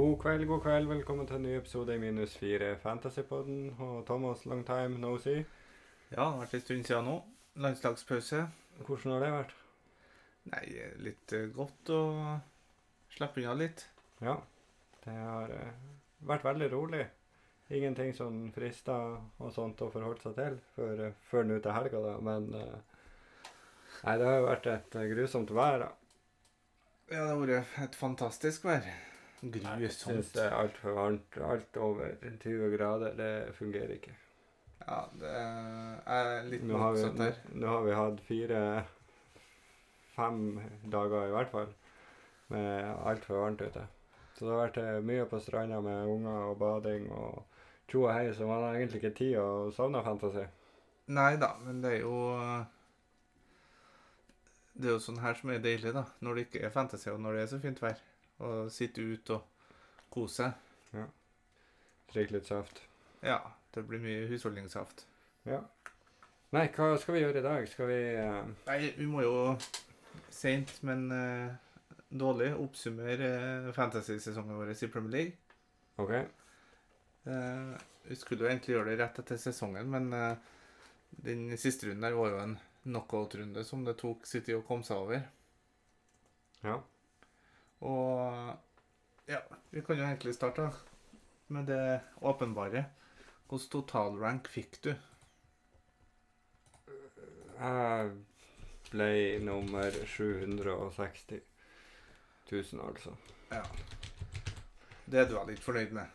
God kveld, god kveld. Velkommen til en ny episode i Minus 4 Fantasypodden. Og Thomas, long time no see. Ja, det har vært en stund siden nå. Landslagspause. Hvordan har det vært? Nei, litt eh, godt å slippe unna litt. Ja, det har eh, vært veldig rolig. Ingenting som frister og sånt å forholde seg til før, eh, før nå til helga, da. Men nei, det har jo vært et grusomt vær. da. Ja, det har vært et fantastisk vær. Jeg syns Grusomt. det er altfor varmt. Alt over 20 grader, det fungerer ikke. Ja, det er litt Nå har, motsatt her. nå har vi hatt fire-fem dager i hvert fall med altfor varmt ute. Så det har vært eh, mye på stranda med unger og bading og tjo og hei, så man har egentlig ikke tid å sovne fantasi. Nei da, men det er jo Det er jo sånn her som er deilig, da. Når det ikke er fantasy, og når det er så fint vær. Å sitte ute og kose seg. Drikke litt saft. Ja, det blir mye husholdningssaft. Ja. Nei, hva skal vi gjøre i dag? Skal vi uh... Nei, vi må jo seint, men uh, dårlig oppsummere uh, fantasy-sesongen vår i Premier League. OK? Uh, vi skulle jo egentlig gjøre det rett etter sesongen, men uh, den siste runden der var jo en knockout-runde som det tok City å komme seg over. Ja. Og ja, vi kan jo egentlig starte med det åpenbare. Hvilken totalrank fikk du? Jeg ble nummer 760 000, altså. Ja. Det du er litt fornøyd med?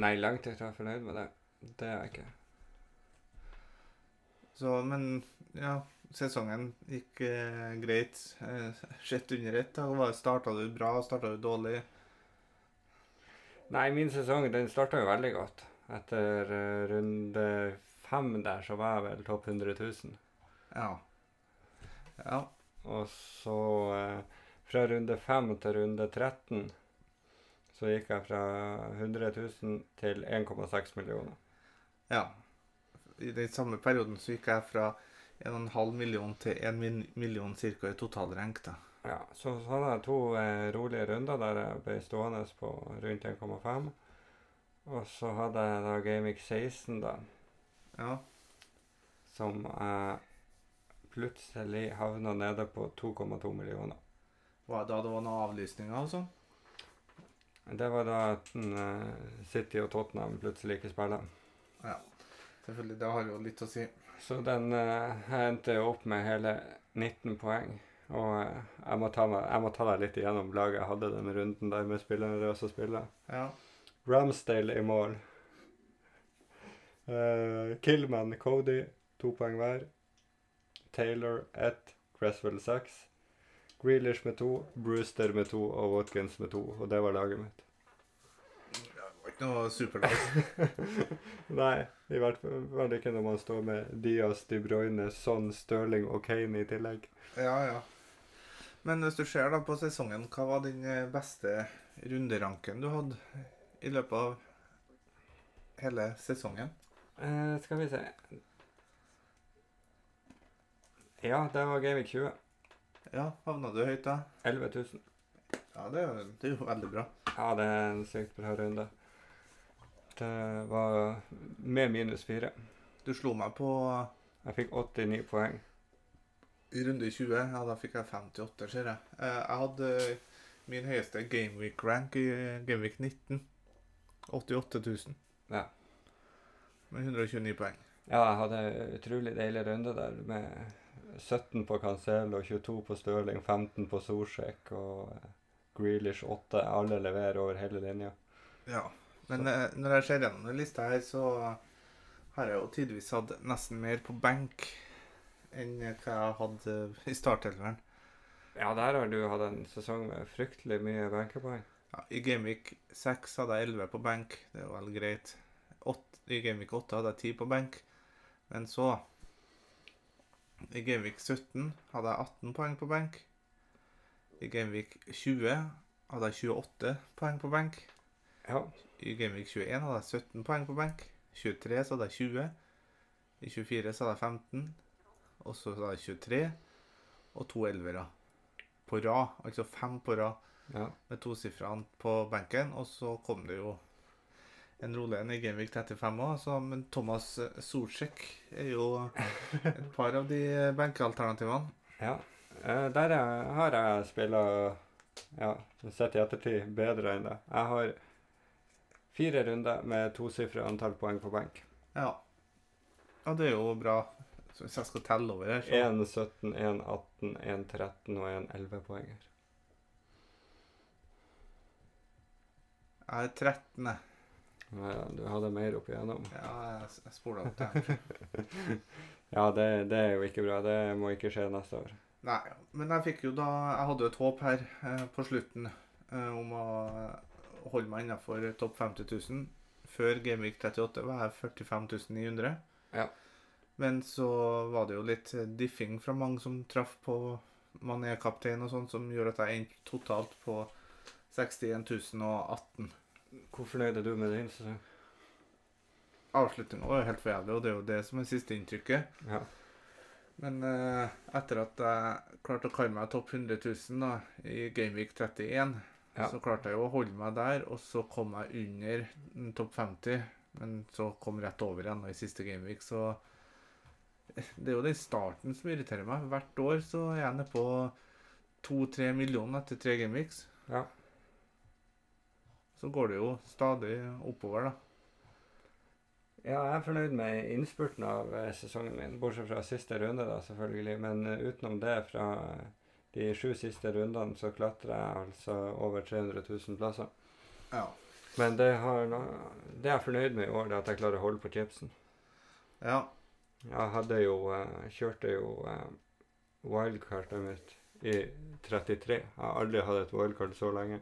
Nei, langt ifra fornøyd med det. Det er jeg ikke. Så, men ja, sesongen gikk eh, greit. Eh, Sett under ett. Starta du bra, starta du dårlig? Nei, min sesong den starta jo veldig godt. Etter eh, runde fem der så var jeg vel topp 100 000. Ja. Ja. Og så eh, fra runde fem til runde 13 så gikk jeg fra 100 000 til 1,6 millioner. ja. I den samme perioden så gikk jeg fra 1,5 million til 1 million cirka i totalrenk, da. Ja, så så hadde jeg to eh, rolige runder der jeg ble stående på rundt 1,5. Og så hadde jeg da Gameweek 16, da, Ja. som jeg plutselig havna nede på 2,2 millioner. Hva, da det var noen avlysninger sånn? Det var da at eh, City og Tottenham plutselig ikke spiller. Ja. Selvfølgelig. Det har jo litt å si. Så den eh, endte jo opp med hele 19 poeng. Og eh, jeg, må ta meg, jeg må ta deg litt igjennom laget jeg hadde den runden der med spillere som spiller. Ja. Ramsdale i mål. Eh, Killman, Cody, to poeng hver. Taylor ett, Cresswell seks. Grealish med to, Brewster med to og Watkins med to. Og det var laget mitt. Det var ikke noe superlag. Nei, i hvert fall ikke når man står med Diaz, De Bruyne, Son, Stirling og Kane i tillegg. ja, ja. Men hvis du ser da på sesongen, hva var den eh, beste runderanken du hadde i løpet av hele sesongen? Eh, skal vi se Ja, det var Gaming 20. Ja, havna du høyt da? 11 000. Ja, det er, jo- det er jo veldig bra. Ja, det er en sykt bra runde. Det var med minus fire. Du slo meg på Jeg fikk 89 poeng. i runde 20. Ja, da fikk jeg 58, ser jeg. Eh, Jeg hadde min høyeste gameweek-rank i gameweek 19. 88 000. Ja. Med 129 poeng. Ja, jeg hadde utrolig deilig runde der med 17 på Cancelo, 22 på Stirling, 15 på Solsjek og eh, Grealish 8. Alle leverer over hele linja. Ja, men eh, når jeg ser gjennom den lista her, så har jeg jo tydeligvis hatt nesten mer på benk enn hva jeg hadde i startelveren. Ja, der har du hatt en sesong med fryktelig mye benkepoeng. Ja, I Gameweek 6 hadde jeg 11 på benk, det er vel greit. 8, I Gameweek 8 hadde jeg 10 på benk. Men så I Gameweek 17 hadde jeg 18 poeng på benk. I Gameweek 20 hadde jeg 28 poeng på benk. Ja. I Gameweek 21 hadde jeg 17 poeng på benk. 23 så hadde jeg 20. I 24 så hadde jeg 15. Og så hadde jeg 23. Og to elvere. På rad. Altså fem på rad. Ja. med tosifrene på benken. Og så kom det jo en rolig en i Gameweek 35 òg, men Thomas Solsjek er jo et par av de benkealternativene. ja. Eh, der er, har jeg spilla ja, sett i ettertid bedre enn det. Jeg har fire runder med tosifret antall poeng på benk. Ja. ja, det er jo bra. Så hvis jeg skal telle over her, så 1 17, 1 18, 1 13 og 1 11 poenger. Jeg er 13. Ja, du hadde mer opp igjennom. Ja, jeg, jeg spola opp det. Ja, det, det er jo ikke bra. Det må ikke skje neste år. Nei, men jeg fikk jo da Jeg hadde jo et håp her eh, på slutten eh, om å holde meg innenfor topp 50 000. Før Gameweek 38 var jeg 45 900. Ja. Men så var det jo litt diffing fra mange som traff på Mané-kaptein og sånn, som gjør at jeg endte totalt på 61 018. Hvor fornøyd er du med din sesong? Avslutninga var jo helt for jævlig, og det er jo det som er siste inntrykket. Ja. Men eh, etter at jeg klarte å kalle meg topp 100 000 da, i Gameweek 31, Ja. så klarte jeg jo å holde meg der, og så kom jeg under topp 50, men så kom rett over igjen i siste Gameweek, så det er jo den starten som irriterer meg. Hvert år så er jeg nede på 2-3 millioner etter tre Gameweeks. Ja. Så går det jo stadig oppover, da. Ja, jeg er fornøyd med innspurten av eh, sesongen min, bortsett fra siste runde, da, selvfølgelig. Men eh, utenom det, fra de sju siste rundene, så klatrer jeg altså over 300 000 plasser. Ja. Men det, har, det er jeg fornøyd med i år, det at jeg klarer å holde på chipsen. ja. Jeg hadde jo eh, Kjørte jo eh, wildcardet mitt i 33. Jeg har aldri hatt et wildcard så lenge.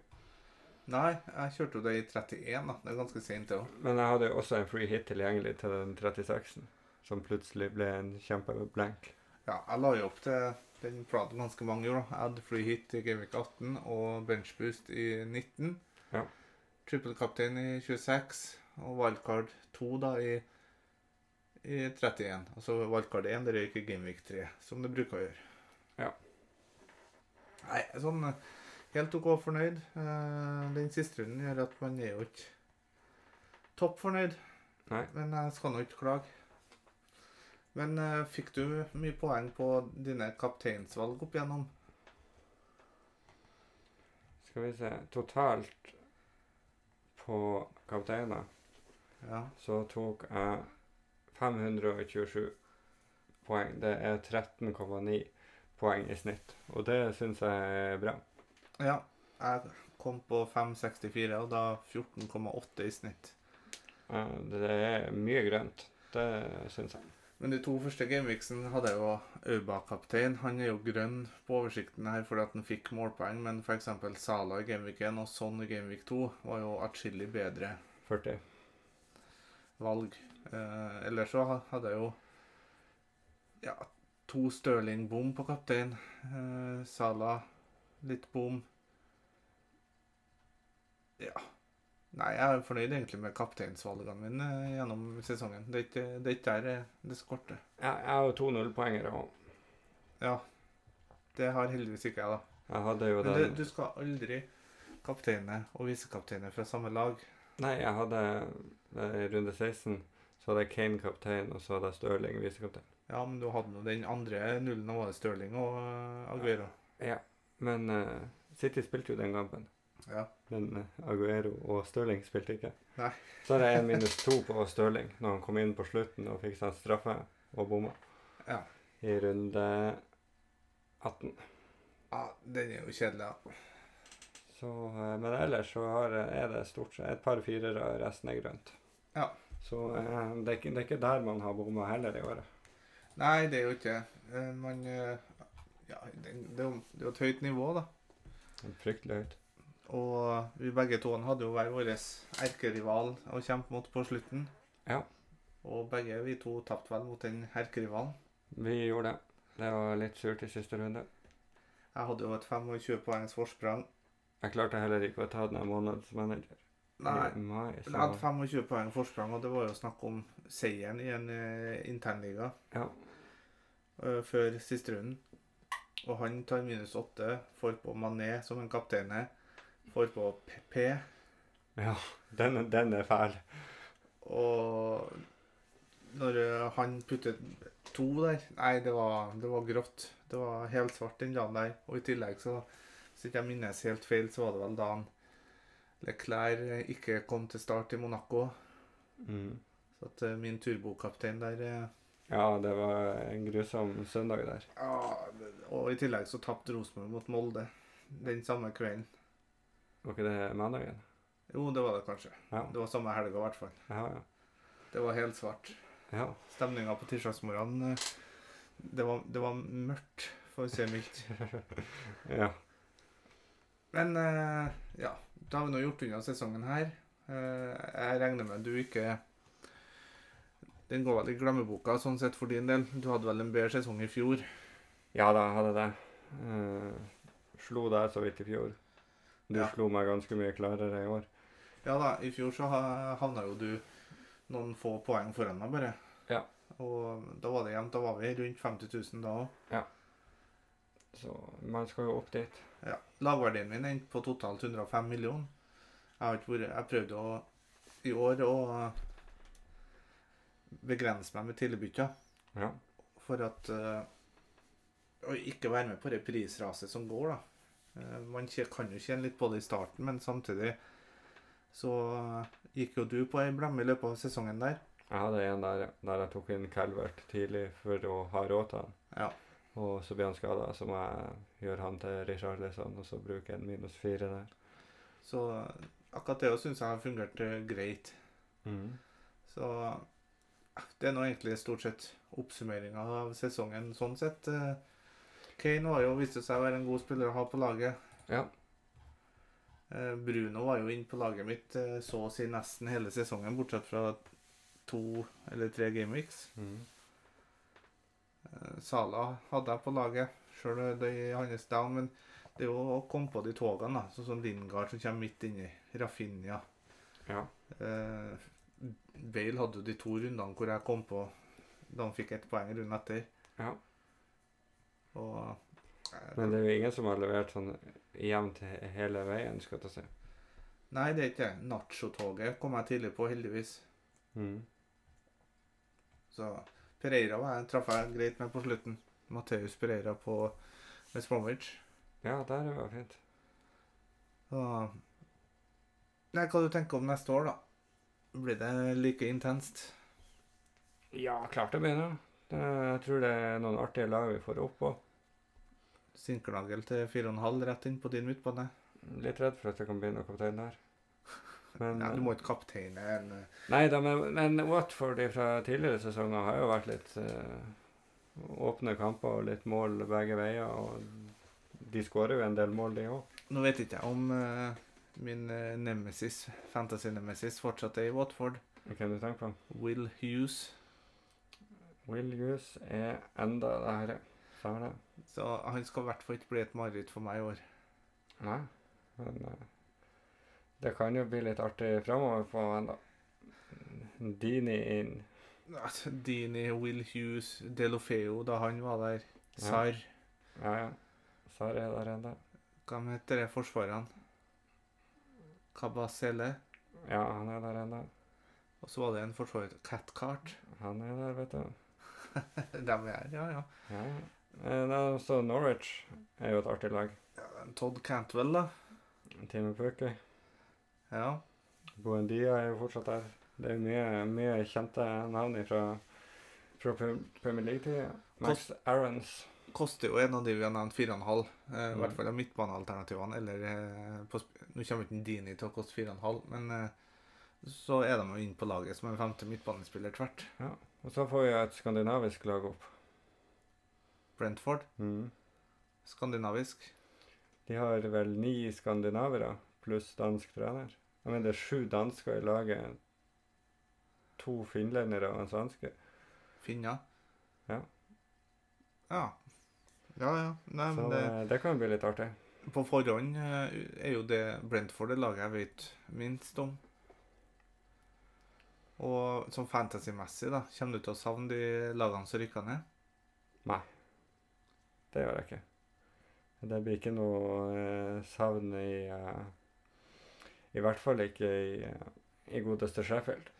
Nei, jeg kjørte jo det i 31, da. Det er ganske sent, det òg. Men jeg hadde jo også en free hit tilgjengelig til den 36-en, som plutselig ble en kjempeblank. Ja, jeg la jo opp til den planen ganske mange år. da. Add fly hit i Gameweek 18 og benchboost i 19. Ja. Triple captain i 26 og wildcard 2 da i, i 31. Altså wildcard 1 det røyk i Gameweek 3, som det bruker å gjøre. Ja. Nei, sånn eh, helt OK fornøyd. Eh, Den siste runden gjør at man er jo ikke topp fornøyd. Nei. Men jeg skal nå ikke klage. Men eh, fikk du mye poeng på dine kapteinsvalg opp igjennom? Skal vi se Totalt på kapteiner Ja. så tok jeg 527 poeng. Det er 13,9 poeng i snitt. Og det syns jeg er bra. ja. Jeg kom på 5,64, og da 14,8 i snitt. Det er mye grønt. Det syns jeg. Men de to første gameweeksene hadde jeg jo Auba-kaptein. Han er jo grønn på oversikten her fordi at han fikk målpoeng, men f.eks. Sala i gameweek 1 og Son i gameweek 2 var jo atskillig bedre 40. valg. Eh, ellers så hadde jeg jo ja, to Stirling-bom på kaptein. Eh, Sala litt bom. Ja. Nei, jeg er fornøyd egentlig med kapteinsvalgene mine eh, gjennom sesongen. Det er ikke, det er ikke der eh, det skorter. Jeg, jeg har jo to nullpoengere òg. Ja. Det har heldigvis ikke jeg, da. Jeg hadde jo Men det, den du skal aldri kapteine og visekapteine fra samme lag. Nei, jeg hadde eh, i runde 16 så hadde jeg Kane kaptein, og så hadde jeg Stirling visekaptein. Ja, men du hadde nå den andre nullen, og var det Stirling og Aguero. Ja. Men uh, City spilte jo den kampen. Ja. Men eh, Aguero og Stirling spilte ikke. Nei. Så har jeg en minus to på Stirling når han kom inn på slutten og fikk seg en straffe og bomma Ja. i runde 18. ja, den er jo kjedelig, ja. Så, eh, men ellers så har, er det stort sett et par firere, og resten er grønt. Ja. Så eh, det, er ikke, det er ikke der man har bomma heller i året. Nei, det er jo ikke eh, Man eh, Ja, det, det er jo det er jo et høyt nivå, da. Fryktelig høyt. Og vi begge to hadde jo hver vår erkerival å kjempe mot på slutten. Ja. Og begge vi to tapte vel mot den erkerivalen. Vi gjorde det. Det var litt surt i siste runde. Jeg hadde jo et 25 poengs forsprang. Jeg klarte heller ikke å ta den av månedsmanager. Nei. Mai, så jeg hadde 25 poeng forsprang, og det var jo snakk om seieren i en uh, internliga Ja. uh, før siste runden. Og han tar minus åtte, får på Mané som en kaptein her. Får på PP, Ja, den, den er fæl. og når eh, han putter to der Nei, det var, det var grått. Det var helt svart den dagen der. Og i tillegg, så hvis ikke jeg minnes helt feil, så var det vel da han Leclerc eh, ikke kom til start i Monaco. Mm. Så at eh, min turbokaptein der Ja, det var en grusom søndag der. ja, Og i tillegg så tapte Rosenborg mot Molde den samme kvelden. Var ikke det mandagen? Jo, det var det kanskje. Ja. Det var samme helga i hvert fall. Ja, ja. Det var helsvart. ja. Stemninga på tirsdagsmorgenen eh, det var, det var mørkt, for å si mildt. ja. Men eh, ja, da har vi nå gjort unna sesongen her. Eh, jeg regner med du ikke Den går vel i glemmeboka sånn sett for din del. Du hadde vel en bedre sesong i fjor. Ja da, jeg hadde det. Uh, slo deg så vidt i fjor. Du Ja. slo meg ganske mye klarere i år. Ja da, i fjor så havna jo du noen få poeng foran meg, bare. Ja. Og da var det jevnt. Da var vi rundt 50 000 da òg. Så man skal jo opp dit. Ja. Lagverdien min endte på totalt 105 millioner. Jeg har ikke vært Jeg prøvde å i år å begrense meg med tidligbytter. Ja. For at uh, Å ikke være med på det prisraset som går, da. Eh, man kan jo kjenne litt på det i starten, men samtidig så gikk jo du på ei blemme i løpet av sesongen der. Jeg hadde en der, der jeg tok inn Calvert tidlig for å ha råd til han. Ja. Og så blir han skada, så må jeg gjøre han til Richarlison og så bruke en minus fire der. Så akkurat det syns jeg har fungert eh, greit. Mm. Så det er nå egentlig stort sett oppsummeringa av sesongen sånn sett. Kane var jo, viste seg å være en god spiller å ha på laget. Ja. Eh, Bruno var jo inne på laget mitt eh, så å si nesten hele sesongen, bortsett fra to eller tre gameweeks. Mm. Eh, Sala hadde jeg på laget, sjøl det i hans down, men det er jo å komme på de togene, da. Sånn som Lingard som kommer midt inni. Rafinha. ja. Eh, Bale hadde jo de to rundene hvor jeg kom på da han fikk ett poeng runden etter. Ja. Og eh, Men det er jo ingen som har levert sånn jevnt he- hele veien, skal jeg ta si. Nei, det er ikke det. Nacho-toget kom jeg tidlig på, heldigvis. Mm. Så Pereira var traff jeg greit med på slutten. Matheus Pereira på West Bromwich. Ja, der var det fint. Så Nei, hva du tenker om neste år, da? Blir det like intenst? Ja, klart det blir det. Det. Jeg tror det er noen artige lag vi får opp på. Sinkernagel til 4,5 rett inn på din midtbane? Litt redd for at det kan bli noen kaptein der. Men, Ja, du må ikke kapteine en eh, Nei da, men, men Watford fra tidligere sesonger har jo vært litt uh, åpne kamper og litt mål begge veier. Og de skårer jo en del mål, de òg. Nå vet ikke jeg om uh, min eh, nemesis, fantasy-nemesis fortsatt er i Watford. Hvem du tenker på? Will Hughes. Will Hughes er enda der. Stemmer det? Så han skal i hvert fall ikke bli et mareritt for meg i år. Nei. Men eh, det kan jo bli litt artig framover på han, da. Dini inn. Altså, Dini, Will Hughes, Delofeo da han var der. Ja. Sarr. Ja, ja. Sar er der ennå. Hva heter det forsvarerne? Kabasele. Ja, han er der ennå. Og så var det en forsvarer, Catcart. Han er der, vet du. Dem er ja, ja. Ja. Eh, så Norwich er jo et artig lag. ja Todd Cantwell, da. Timmy Pookie. Ja. Boendia er jo fortsatt der. Det er mye, mye kjente navn fra, fra Premier League-tida. Max Aarons. Koster jo en av de vi har nevnt 4,5. Eh, I Mm. hvert fall av midtbanealternativene. Eller eh, på, Nå kommer ikke Dini til å koste 4,5, men eh, så er de jo inne på laget som en femte midtbanespiller tvert. Ja. Og så får vi et skandinavisk lag opp. Brentford, Mm. skandinavisk. De har vel ni skandinavere pluss dansk trener. Jeg mener det er sju dansker i laget. To finlendere og en svenske. Finner. Ja. Ja. Ja, ja. Nei, Så men det, det, det kan bli litt artig. på forhånd eh, er jo det Brentford det laget jeg vet minst om. Og sånn fantasy-messig, da, kommer du til å savne de lagene som rykker ned? Nei. Det gjør jeg ikke. Det blir ikke noe eh, savn i, eh, I hvert fall ikke i, i godeste Sheffield.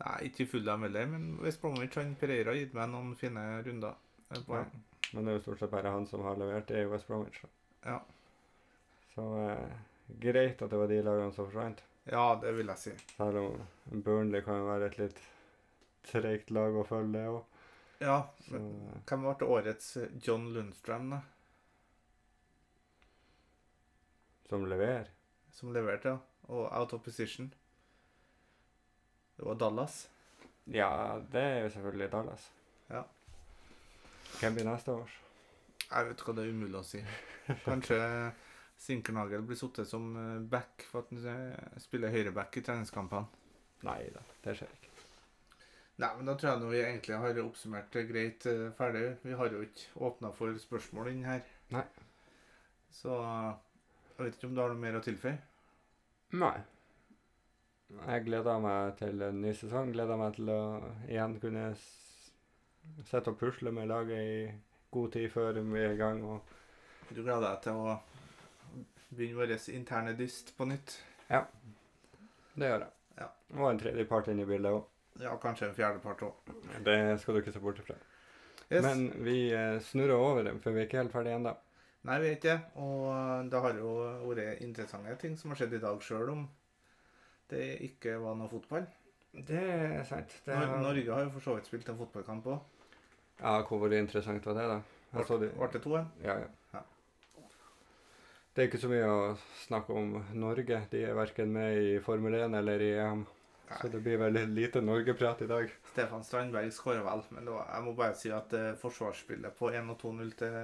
Nei, ikke i full dem heller, men West Bromwich han Pereira har gitt meg noen fine runder. Poeng. Men det er jo stort sett bare han som har levert i West Bromwich. Ja. Så eh, greit at det var de lagene som forsvant. Ja, det vil jeg si. Selv om Burnley kan jo være et litt treigt lag å følge, det òg. Ja, Så men eh, Hvem ble årets John Lundstrøm, da? som leverer. Som leverte, ja. Og out of position. Det var Dallas. Ja, det er jo selvfølgelig Dallas. Ja. Hvem blir neste års? Jeg vet hva det er umulig å si. Kanskje Sinkernagel blir sittet som eh, back for at han spiller høyreback i treningskampene. Nei da, det skjer ikke. Nei, men da tror jeg nå vi egentlig har oppsummert det greit eh, ferdig. Vi har jo ikke åpna for spørsmål inn her. Nei. Så jeg vet ikke om du har noe mer å tilføye? Nei. Jeg gleder meg til en ny sesong. Gleder meg til å igjen kunne sette sitte og pusle med laget i god tid før vi er i gang. Og Du gleder deg til å begynne vår interne dyst på nytt? Ja. det gjør jeg. Ja. Og en tredjepart inn i bildet òg. Ja, kanskje en fjerdepart òg. Det skal du ikke se bort ifra. Yes. Men vi eh, snurrer over det, for vi er ikke helt ferdig ennå. Nei, vi er ikke det. Og eh, det har jo vært interessante ting som har skjedd i dag, sjøl om det ikke var noe fotball. Det er sant. Det er... har- Norge har jo for så vidt spilt en fotballkamp òg. Ja, hvor interessant var det, da? Ble det 2-1? Ja, ja. Det er ikke så mye å snakke om Norge. De er verken med i Formel 1 eller i EM. Så det blir veldig lite Norge-prat i dag. Stefan Strandberg skårer vel, men da, jeg må bare si at uh, forsvarsspillet på 1 og 2-0 til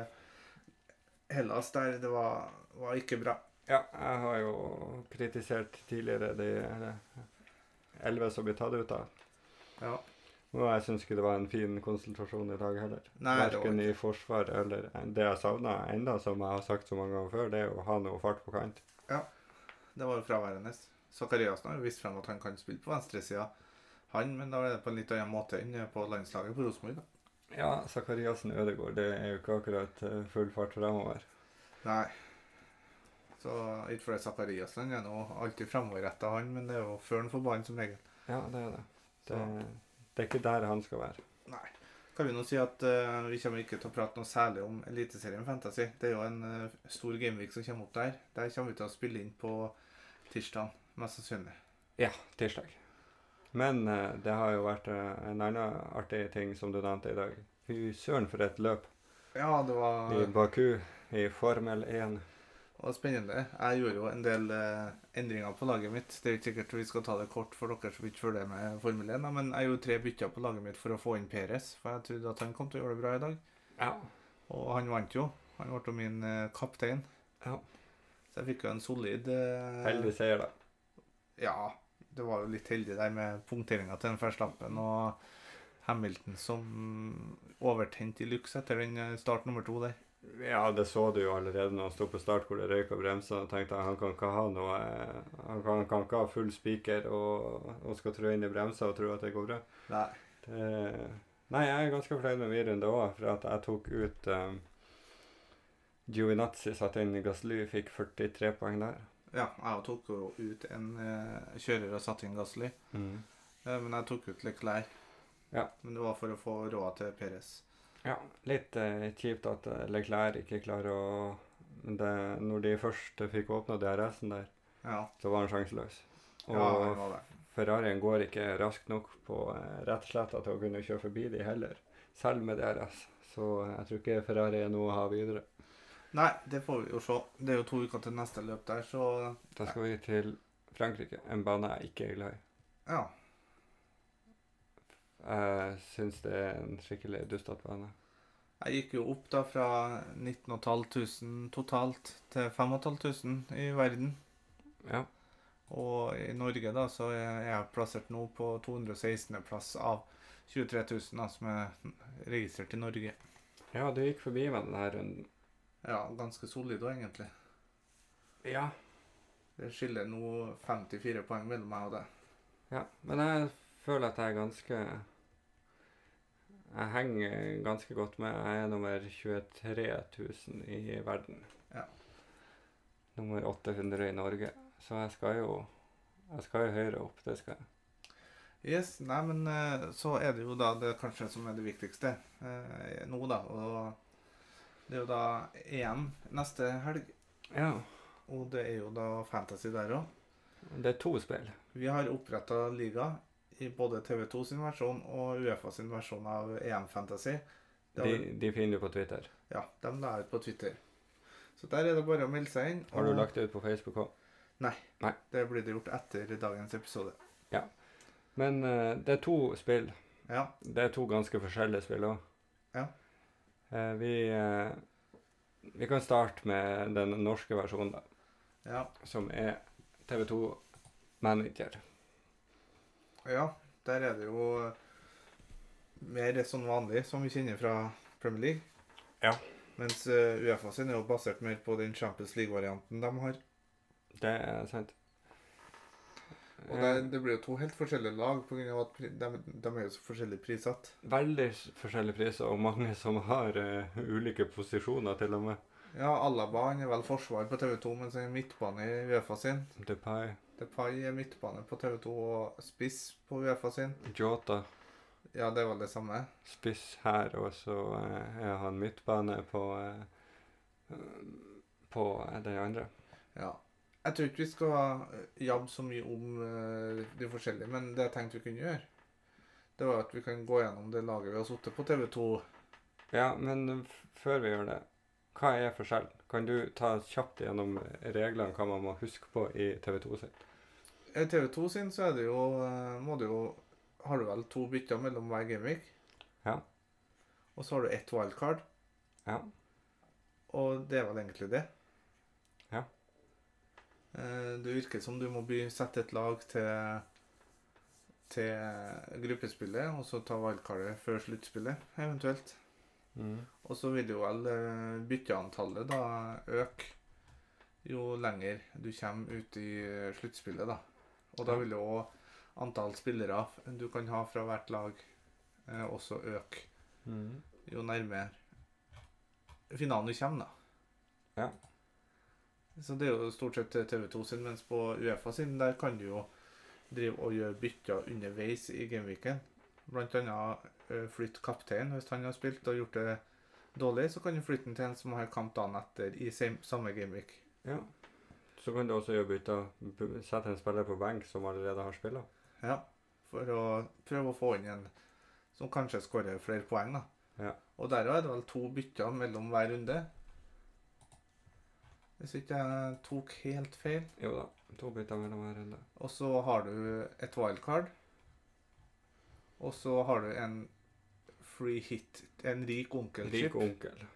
Hellas der, det var, var ikke bra. Ja, jeg har jo kritisert tidligere de elleve som blir tatt ut av. Ja. Og jeg syns ikke det var en fin konsultasjon i dag heller. Verken i forsvar eller Det jeg savna enda, som jeg har sagt så mange ganger før, det er å ha noe fart på kant. Ja, Det var jo fraværende. Zakariassen har jo vist frem at han kan spille på venstresida, han, men da er det på en litt annen måte enn på landslaget på Rosenborg. Ja, Zakariassen Ødegaard, det er jo ikke akkurat eh, full fart fremover. Nei. Så ikke fordi Zakariassen er nå alltid fremoverretta, han, men det er jo før han får ballen som regel. Ja, det er det. Det, Så. Det er ikke der han skal være. Nei. Kan vi nå si at uh, vi kommer ikke til å prate noe særlig om Eliteserien Fantasy. Det er jo en uh, stor gameweek som kommer opp der. Der kommer vi til å spille inn på tirsdag, mest sannsynlig. Ja, tirsdag. Men uh, det har jo vært en annen artig ting som du nevnte i dag. Fy søren for et løp Ja, det var, i Baku i Formel 1. det var spennende. Jeg gjorde jo en del eh, endringer på laget mitt. Det er ikke sikkert vi skal ta det kort for dere som ikke følger med Formel 1, men jeg gjorde tre bytter på laget mitt for å få inn Peres, for jeg trodde at han kom til å gjøre det bra i dag. Ja. Og han vant jo. Han ble jo min eh, kaptein. Ja. Så jeg fikk jo en solid eh, Heldig seier, da. Ja, det var jo litt heldig der med punkteringa til den Verstappen og Hamilton som overtent i luxe etter den eh, start nummer to der. Ja, det så du jo allerede når han sto på start hvor det røyk og bremsa. Og tenkte jeg, han kan ikke ha noe Han kan, kan ikke ha full spiker og, og skal trå inn i bremsa og tro at det går bra. Nei. Det, nei, jeg er ganske fornøyd med min runde òg, for at jeg tok ut um, Giovinazzi, satte inn Gasly, fikk 43 poeng der. Ja, jeg tok jo ut en uh, kjører og satte inn Gasly, Mm. Uh, men jeg tok ut Leclerc. Ja. Men det var for å få råd til Perez. Ja, litt eh, kjipt at eh, Leclerc ikke klarer å det, Når de først fikk åpna DRS-en der, Ja, så var han sjanseløs. Og ja det var det. Ferrarien går ikke raskt nok på eh, rettsletta til å kunne kjøre forbi de heller, selv med DRS. Så jeg tror ikke Ferrari er noe å ha videre. Nei, det får vi jo se. Det er jo to uker til neste løp der, så Da skal vi til Frankrike, en bane jeg ikke er glad i. ja. Jeg syns det er en skikkelig dustete bane. Jeg gikk jo opp da fra 19.500 totalt til 5500 i verden. Ja. Og i Norge da, så er jeg plassert nå på 216. plass av 23 000 da, som er registrert i Norge. ja, du gikk forbi meg denne runden. Ja, ganske solid òg, egentlig. Ja. Det skiller nå 54 poeng mellom meg og deg. ja. Men jeg føler at jeg er ganske Jeg henger ganske godt med. Jeg er nummer 23 000 i verden. Ja. Nummer 800 i Norge. Så jeg skal jo Jeg skal jo høyere opp, det skal jeg. Yes, nei, men eh, så er det jo da det kanskje som er det viktigste eh, nå, da. Og det er jo da EM neste helg. Ja. Og det er jo da Fantasy der òg. Det er to spill. Vi har oppretta liga i både TV2 sin versjon og Uefa sin versjon av EM Fantasy. Det De, har, de finner du på Twitter. ja, de la ut på Twitter. Så der er det bare å melde seg inn. Har du lagt det ut på Facebook òg? Det blir det gjort etter dagens episode. Ja. Men uh, det er to spill. Ja. Det er to ganske forskjellige spill òg. Ja. Uh, vi, uh, vi kan starte med den norske versjonen, da, Ja. som er TV2 Manager. Ja. Der er det jo mer sånn vanlig, som vi kjenner fra Premier League. Ja. Mens eh, Uefa sin er jo basert mer på den Champions League-varianten de har. Det er sant. Og det, det blir jo to helt forskjellige lag, av at de, de er jo så forskjellig prissatt. Veldig forskjellige priser, og mange som har uh, ulike posisjoner, til og med. Ja, Alaba han er vel forsvar på TV2, mens han er midtbane i Uefa sin. Depay, Depay er midtbane på TV2 og spiss på Uefa sin. Jota, Ja, det er vel det samme. spiss her, og så eh, er han midtbane på eh, på eh, den andre. Ja. Jeg tror ikke vi skal eh, jabbe så mye om eh, de forskjellige, men det jeg tenkte vi kunne gjøre, det var at vi kan gå gjennom det laget vi har sittet på TV2. Ja, men før vi gjør det, hva er forskjellen? Kan du ta kjapt gjennom reglene hva man må huske på i TV2 sitt? I TV2 sin så er det jo, eh, må du jo Har du vel to bytter mellom hver gameweek? Ja. Og så har du ett wildcard, Ja. og det er vel egentlig det. Ja. Eh, Det virker som du må sette et lag til til gruppespillet, og så ta wildcardet før sluttspillet, eventuelt. Mm. Og så vil jo vel eh, bytteantallet da øke jo lenger du kommer ut i sluttspillet, da. Og da vil jo òg antall spillere du kan ha fra hvert lag eh, også øke Mm. jo nærmere finalen du kommer, da. Ja. Så det er jo stort sett TV2 sin, mens på Uefa sin der kan du jo drive og gjøre bytter underveis i gameweeken. Blant annet eh, flytte kaptein hvis han har spilt og gjort det dårlig, så kan du flytte den til en som har kamp dagen etter i same, samme gameweek. Ja. Så kan du også gjøre bytter. Sette en spiller på benk som allerede har spilla. Ja, for å prøve å få inn en som kanskje skårer flere poeng, da. Ja. Og der er det vel to bytter mellom hver runde. Hvis ikke jeg tok helt feil. Jo da, to bytter mellom hver runde. Og så har du et wildcard. Og så har du en free hit, en rik onkel-chip. Rik onkel.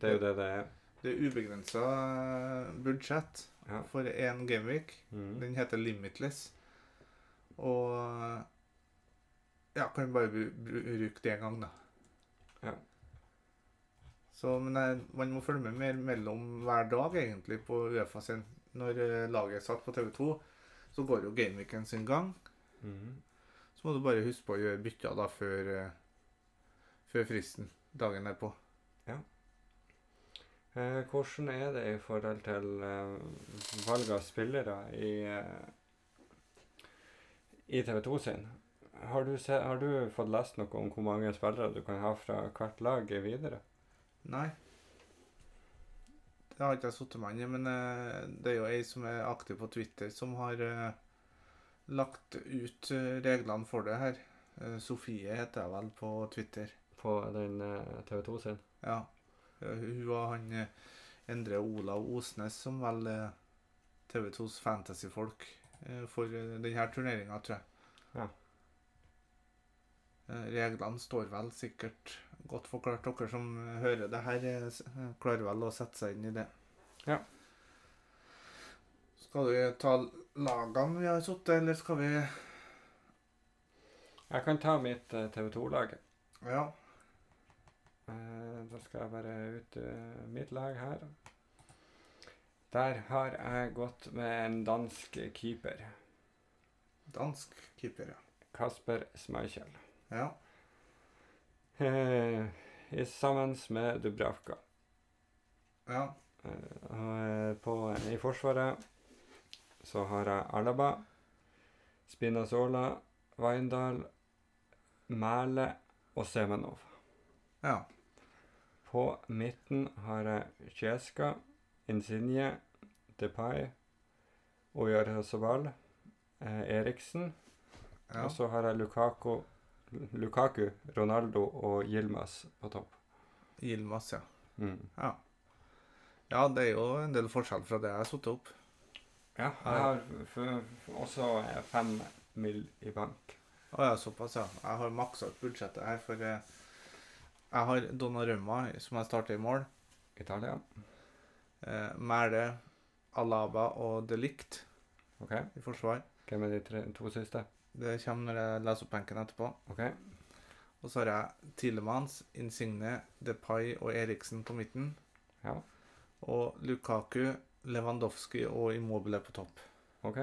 Det er jo det det er. Det er ubegrensa budsjett Ja. for én gameweek. Mm. Den heter Limitless. Og ja, kan bare bru- bru- bruke det en gang, da. Ja. Så, men jeg, man må følge med mer mellom hver dag, egentlig, på Uefa sin. Når eh, laget er satt på TV2, så går jo gameweeken sin gang. Mm. Så må du bare huske på å gjøre bytter da før, eh, før fristen dagen er på. Eh, hvordan er det i forhold til eh, valg av spillere i, eh, i TV2 sin? Har du, se, har du fått lest noe om hvor mange spillere du kan ha fra hvert lag videre? Nei. Det har ikke jeg satt meg inn i, men eh, det er jo ei som er aktiv på Twitter, som har eh, lagt ut eh, reglene for det her. Eh, Sofie heter jeg vel på Twitter. På den eh, TV2 sin? Ja. Eh, Hun og han eh, Endre Olav Osnes, som vel er TV2s fantasyfolk eh, for eh, denne turneringa, tror jeg. Ja. Eh, Reglene står vel sikkert godt forklart. Dere som eh, hører det her, eh, eh, klarer vel å sette seg inn i det. Ja. Skal vi ta lagene vi har sittet, eller skal vi Jeg kan ta mitt eh, TV2-lag. Ja. Eh, da skal jeg bare ut eh, mitt lag her. Der har jeg gått med en dansk keeper. Dansk keeper, ja. Kasper Schmeichel. Ja. Eh, sammen med Dubravka. ja. Eh, eh, på, I forsvaret så har jeg Alaba. Spinazola, Weindal, Mæle og Semenov. Ja. På midten har jeg Kjeska, Insigne, Depay, Oyarzabal, eh, Eriksen. ja. Og så har jeg Lukaku, Lukaku, Ronaldo og Yilmaz på topp. Yilmaz, ja. Mm. ja. Ja, det er jo en del forskjell fra det jeg har satt opp. Ja, jeg har også fem mill. i bank. Å ja, såpass, ja. Jeg har maksa ut budsjettet her, for eh, jeg har Donnarumma, som jeg starter i mål. Italia. Eh, Mæle, Alaba og De Ligt OK. i forsvar. Hvem er de tre, to siste? Det kommer når jeg leser opp benken etterpå. OK. Og så har jeg Tilemans, Insigne, Depay og Eriksen på midten. Ja. Og Lukaku, Lewandowski og Immobile på topp. OK.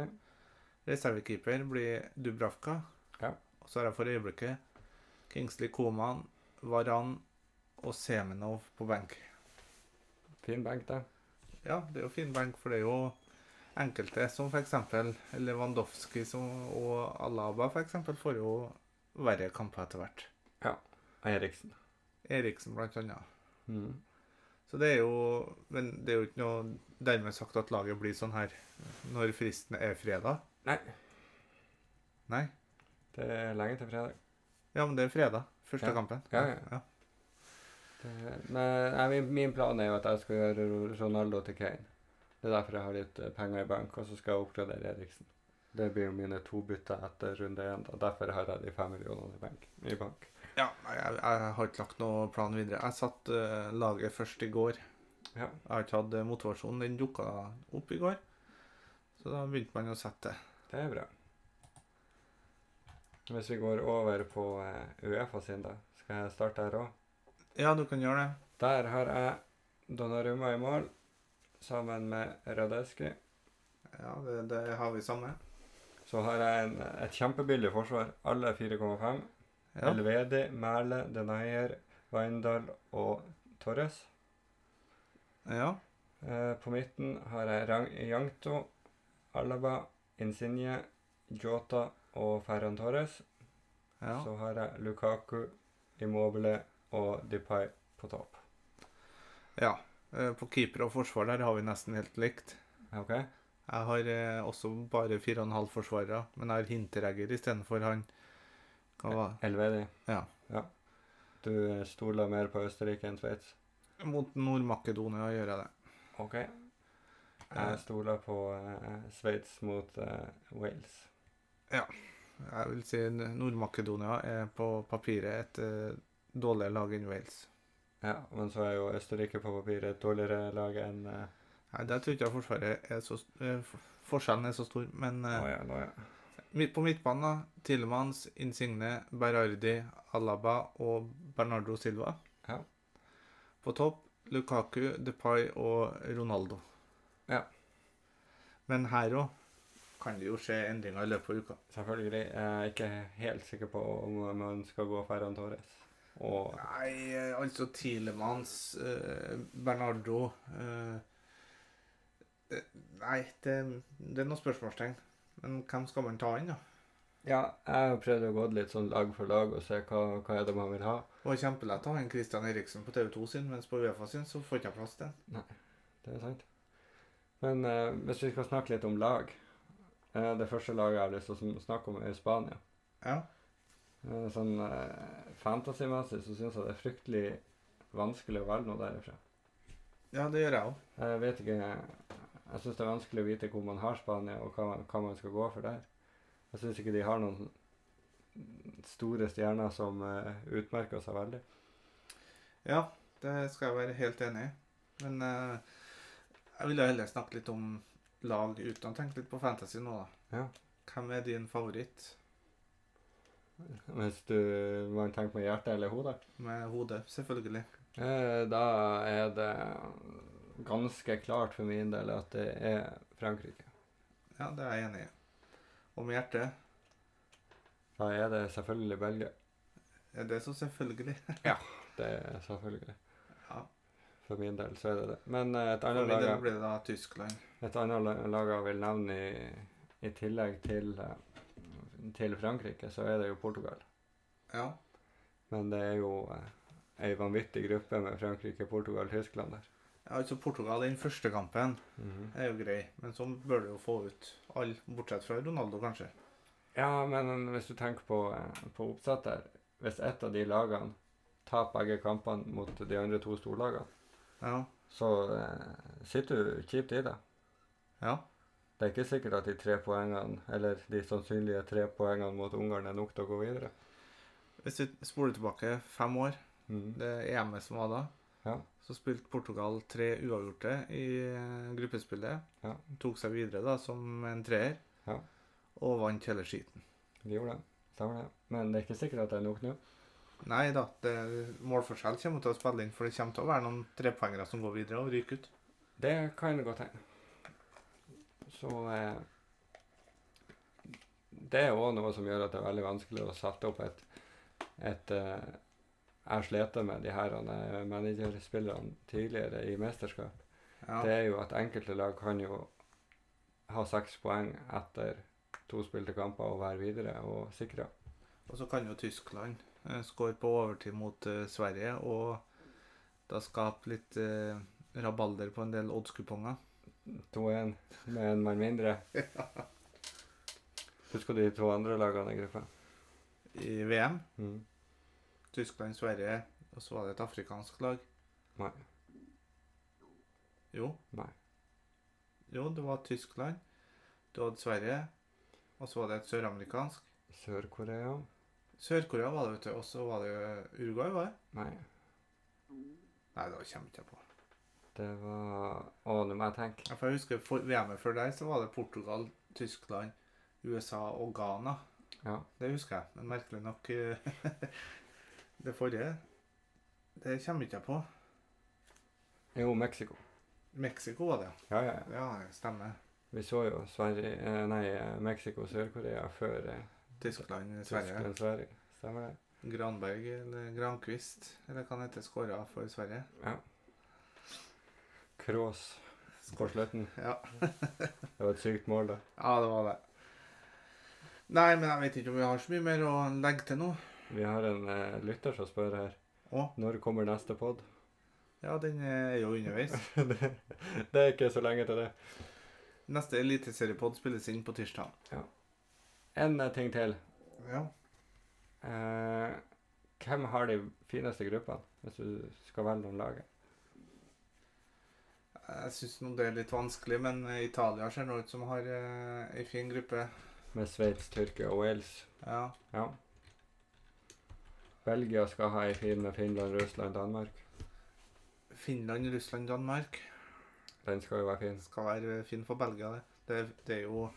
Reservekeeper blir Dubravka. Ja. Og så har jeg for øyeblikket Kingsley Coman, Varan og Semenov på benk. Fin benk, det. Ja, det er jo fin benk, for det er jo enkelte som f.eks. Lewandowski som, og Alaba eksempel, får jo verre kamper etter hvert. Ja. Eriksen. Eriksen blant annet. Mm. Så det er jo Men det er jo ikke noe dermed sagt at laget blir sånn her når fristen er fredag. Nei. Nei? Det er lenge til fredag. Ja, men det er fredag. Første Ja. kampen. Ja, ja. Det, men nei, min, min plan er jo at jeg skal gjøre Ronaldo til Kane. Det er derfor jeg har litt eh, penger i bank, og så skal jeg oppgradere Eriksen. Det blir jo mine to bytter etter runde én. Derfor har jeg de fem millionene i bank. I bank. Ja, jeg, jeg har ikke lagt noen plan videre. Jeg satt uh, laget først i går. Ja. Jeg har ikke hatt motivasjonen. motivasjon. Den dukka opp i går. Så da begynte man å sette. Det er bra. Hvis vi går over på eh, Uefa sin, da, skal jeg starte her òg. Ja, du kan gjøre det. Der har jeg Donnarumma i mål, sammen med Radeski. Ja, det, det har vi samme. Så har jeg en, et kjempebillig forsvar, alle 4,5. Ja. Elvedi, Mæle, Denayer, Weindal og Torres. ja. Eh, på midten har jeg Rang Yangto, Alaba, Insigne, Jota og Ferran Torres. ja. Så har jeg Lukaku, Immobile og Depay på topp. ja. Eh, På keeper og forsvar der har vi nesten helt likt. OK? Jeg har eh, også bare 4,5 forsvarere, men jeg har Hinteregger istedenfor han. Elvedi. Ja. Du eh, stoler mer på Østerrike enn Sveits? Mot Nord-Makedonia gjør jeg det. OK. Jeg stoler på eh, Sveits mot eh, Wales. Jeg vil si Nord-Makedonia er på papiret et uh, dårligere lag enn Wales. Ja, men så er jo Østerrike på papiret et dårligere lag enn uh... Nei, Der tror ikke jeg forsvaret er så uh, Forskjellen er så stor, men uh, nå ja, nå ja. på midtbanen, da. Tillemans, Insigne, Berardi, Alaba og Bernardo Silva. Ja. På topp Lukaku, Depay og Ronaldo. Ja. Men her òg kan det jo skje endringer i løpet av uka. Selvfølgelig. Jeg er ikke helt sikker på om man skal gå Ferran Torres. Og Nei, altså Tilemans, eh, Bernardo eh, eh, Nei, det, det er noen spørsmålstegn. Men hvem skal man ta inn, da? ja, jeg har prøvd å gå litt sånn lag for lag og se hva, hva er det man vil ha. Det var kjempelett å ha en Christian Eriksen på TV2 sin, mens på Uefa sin så får ikke plass til den. Nei, Det er sant. Men eh, hvis vi skal snakke litt om lag Det første laget jeg har lyst til å snakke om, er Spania. Ja. Eh, sånn eh, fantasymessig så syns jeg det er fryktelig vanskelig å velge noe derifra. ja, det gjør jeg òg. Jeg vet ikke Jeg syns det er vanskelig å vite hvor man har Spania, og hva, hva man skal gå for der. Jeg syns ikke de har noen store stjerner som eh, utmerker seg veldig. Ja, det skal jeg være helt enig i. Men uh, jeg ville heller snakke litt om lag uten å tenke litt på fantasy nå, da. Ja. Hvem er din favoritt Hvis du man tenker med hjertet eller hodet. med hodet? Selvfølgelig. Eh, da er det ganske klart for min del at det er Frankrike. Ja, det er jeg enig i. Og med hjertet Da er det selvfølgelig Belgia. er det så selvfølgelig. ja, Det er selvfølgelig. For min del så er det det. Men eh, et For annet min del blir det da Tyskland. et annet lag jeg vil nevne i, i tillegg til eh, til Frankrike, så er det jo Portugal. Ja. Men det er jo eh, ei vanvittig gruppe med Frankrike, Portugal, Tyskland der. ja, altså Portugal den første kampen Mhm. er jo grei, men så bør du jo få ut alle, bortsett fra Ronaldo, kanskje. Ja, men hvis du tenker på, eh, på oppsett der Hvis ett av de lagene taper begge kampene mot de andre to storlagene, Ja. så eh, sitter du kjipt i det. Ja. Det er ikke sikkert at de tre poengene, eller de sannsynlige tre poengene mot Ungarn er nok til å gå videre. Hvis du spoler tilbake fem år, mm. det EM-et som var da, Ja. så spilte Portugal tre uavgjorte i eh, gruppespillet. Ja. Tok seg videre da som en treer. Ja. Og vant hele skiten. De gjorde det. Stemmer det. Men det er ikke sikkert at det er nok nå. Nei da, det, målforskjell kommer til å spille inn, for det kommer til å være noen trepoengere som går videre og ryker ut. Det kan godt hende. Så eh, Det er òg noe som gjør at det er veldig vanskelig å sette opp et, et eh, Jeg slet med de her eh, managerspillerne tidligere i mesterskap. Ja. Det er jo at enkelte lag kan jo ha seks poeng etter to spilte kamper og være videre og sikre. Og så kan jo Tyskland eh, skåre på overtid mot eh, Sverige, og da skape litt eh, rabalder på en del oddskuponger. 2-1 med en mann mindre. Husker du de to andre lagene i gruppa? I VM. Mm. Tyskland, Sverige, og så var det et afrikansk lag. Nei. Jo. Nei. Jo, det var Tyskland. Du hadde Sverige. Og så var det et søramerikansk. Sør-Korea? Sør-Korea var det, vet du. Og så var det jo Uruguay, var det? Nei. Nei, da kommer ikke jeg på. Det var Å, nå må jeg tenke. Ja, For jeg husker for VM-et før deg så var det Portugal, Tyskland, USA og Ghana. Ja. Det husker jeg. Men merkelig nok eh, Det forrige Det kommer ikke jeg på. Jo, Mexico. Mexico var det, Ja, ja, ja. ja. Ja, stemmer. Vi så jo Sverige eh, Nei, Mexico og Sør-Korea før eh, Tyskland, Sverige. Tyskland Sverige. Stemmer det? Granberg eller Grankvist, eller hva han heter, skåra for Sverige. Ja. Krås på slutten. Ja. Det var et sykt mål, da. ja, det var det. Nei, men jeg vet ikke om vi har så mye mer å legge til nå. Vi har en eh, lytter som spør her. Å? Når kommer neste pod? Ja, den er jo underveis. det, det er ikke så lenge til det. Neste eliteseriepod spilles inn på tirsdag. En eh, ting til. Ja. Eh, hvem har de fineste gruppene, hvis du skal velge noen lag? Jeg syns det er litt vanskelig, men Italia ser nå ut som har eh, ei fin gruppe. Med Sveits, Tyrkia og Wales. Ja. Ja. Belgia skal ha ei fin med Finland, Russland, Danmark. Finland, Russland, Danmark. Den skal jo være fin. Skal være fin for Belgia, det. Det, det er jo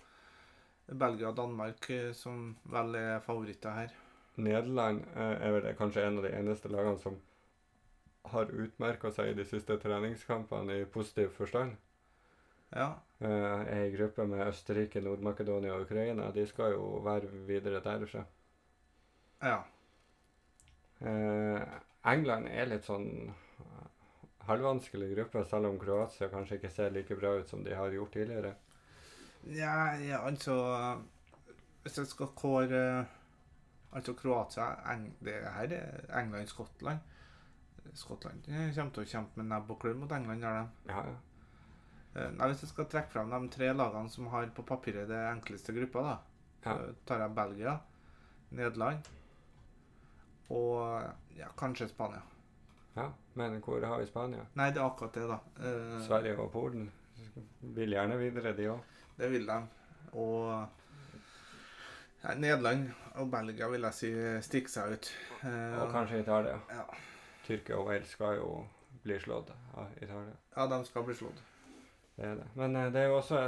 Belgia og Danmark eh, som vel er favoritter her. Nederland eh, er vel kanskje en av de eneste lagene som har utmerka seg i de siste treningskampene i positiv forstand. Ja. Eh, er i gruppe med Østerrike, Nord-Makedonia og Ukraina. De skal jo være videre derfra. Ja. England er litt sånn halvvanskelig gruppe, selv om Kroatia kanskje ikke ser like bra ut som de har gjort tidligere. Ja, ja, altså Hvis jeg skal kåre Altså Kroatia Eng, Det her er England-Skottland. Skottland kommer til å kjempe med nebb og klør mot England. gjør de. Ja, ja. Eh, Nei, Hvis jeg skal trekke frem de tre lagene som har på papiret det enkleste gruppa, da, Ja. tar jeg Belgia, Nederland og ja, kanskje Spania. ja. Men hvor har vi Spania? Nei, det er akkurat det, da. Eh, Sverige og Polen vil gjerne videre, de òg. Det vil de. Og ja, Nederland og Belgia vil jeg si stikker seg ut. Eh, Og kanskje Italia. Ja. Tyrkia og Wales skal jo bli slått av Italia. ja, de skal bli slått. Det er det. Men eh, det er jo også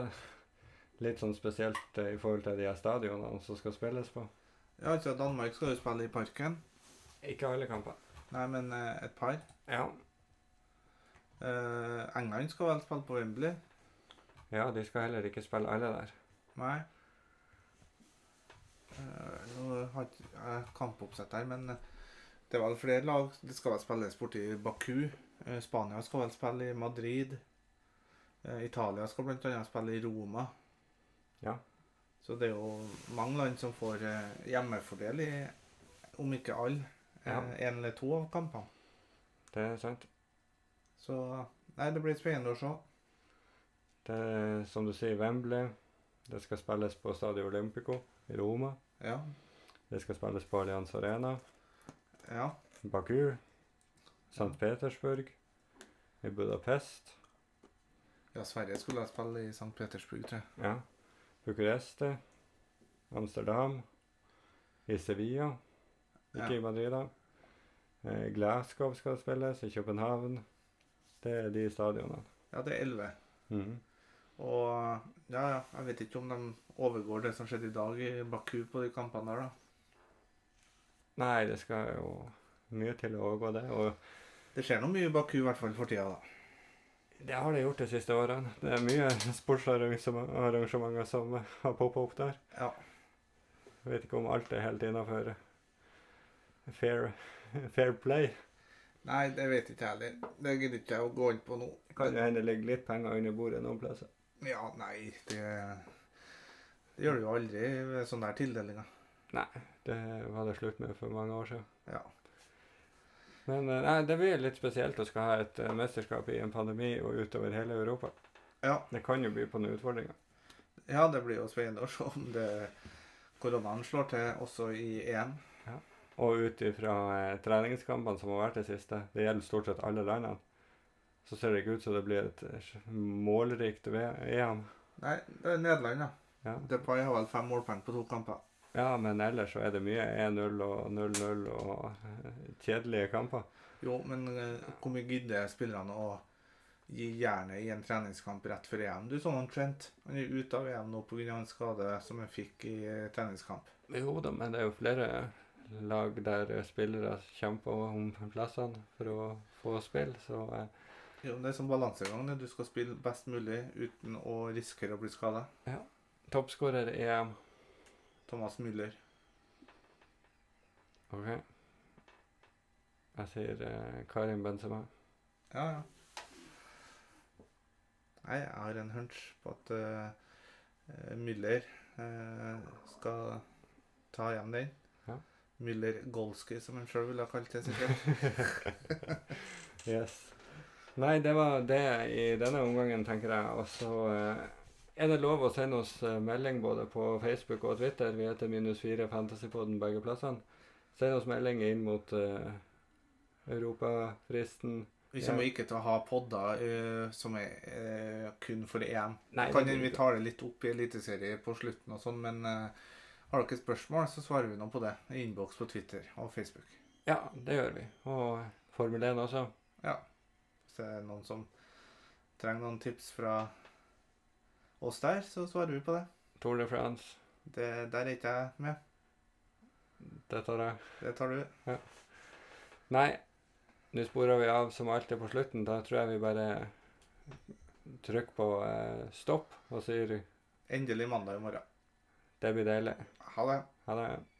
litt sånn spesielt eh, i forhold til de her stadionene som skal spilles på. Ja, altså Danmark skal jo spille i Parken. Ikke alle kamper. Nei, men eh, et par. Ja. Eh, England skal vel spille på Wembley? Ja, de skal heller ikke spille alle der. Nei. Eh, nå har jeg kampoppsett her, men eh, det er vel flere lag. Det skal vel spilles borti Baku. Eh, Spania skal vel spille i Madrid. Italia skal annet spille i Roma. Ja. Så det er jo mange land som får hjemmefordel i, om ikke alle, Ja. en eller to av kampene. Det er sant. Så nei, det blir spennende å se. Det er som du sier, Wembley. Det skal spilles på Stadio Olympico i Roma. Ja. Det skal spilles på Allianz Arena. Ja. Baku. St. Petersburg. I Budapest. ja, Sverige skulle ha spille i St. Petersburg, tror jeg. Ja. Bucuresti. Amsterdam. I Sevilla. Ikke Ja. i Madrid, da. Eh, Glasgow skal spilles. I København. Det er de stadionene. Ja, det er elleve. Mhm. Og ja, ja, jeg vet ikke om de overgår det som skjedde i dag i Baku på de kampene der, da. Nei, det skal jo mye til å overgå det. Og Det skjer nå mye i Baku, i hvert fall for tida, da. det har det gjort de siste årene. Det er mye sportsarrangementer som har poppa opp der. Ja. Jeg vet ikke om alt er helt innafor fair, fair play. Nei, det vet ikke jeg heller. Det gidder ikke jeg å gå inn på nå. Kan jo hende det ligger litt penger under bordet noen plasser. Ja, nei, det, det gjør du jo aldri ved sånne her tildelinger. Det var det slutt med for mange år siden. Ja. Men eh, nei, det blir litt spesielt å skal ha et eh, mesterskap i en pandemi og utover hele Europa. Ja. Det kan jo by på noen utfordringer. ja, det blir jo spennende å se om det koronaen slår til også i EM. Og ut ifra eh, treningskampene som har vært det siste, det gjelder stort sett alle landene, så ser det ikke ut som det blir et målrikt EM. Nei, det er Nederland, ja. Ja. Depay har vel fem målpoeng på to kamper. ja, men ellers så er det mye 1-0 og 0-0 og eh, kjedelige kamper. Jo, men eh, hvor mye gidder spillerne å gi jernet i en treningskamp rett før EM? Du så han Trent. Han er ute av EM nå pga. en skade som han fikk i eh, treningskamp. Jo da, men det er jo flere lag der spillere kjemper om plassene for å få spill, så eh, det er som balansegang. Du skal spille best mulig uten å risikere å bli skada. toppskårer er Thomas Müller. OK. Jeg sier eh, Karim Benzema. Ja, ja. Nei, jeg har en hunch på at eh, Müller uh, skal ta hjem den. Ja. Müller-Golski, som han sjøl ville ha kalt det. sikkert. Yes. Nei, det var det i denne omgangen, tenker jeg. Og så eh, er det lov å sende oss eh, melding både på Facebook og Twitter. Vi heter minus fire Fantasypodden begge plassene. Send oss melding inn mot eh, europafristen. Vi kommer ikke til å ha podder uh, som er uh, kun for EM. Nei, kan hende vi tar det litt opp i Eliteserie på slutten og sånn, men uh, har dere spørsmål, så svarer vi nå på det i innboks på Twitter og Facebook. Ja, det gjør vi. Og Formel 1 også. Er noen som trenger noen tips fra oss der, så svarer vi på det. Tour de France. det der er ikke jeg med. Det tar jeg. Det tar du. Nei, nå sporer vi av som alltid på slutten. Da tror jeg vi bare trykker på eh, stopp og sier Endelig mandag i morgen. det blir deilig. Ha det. Ha det.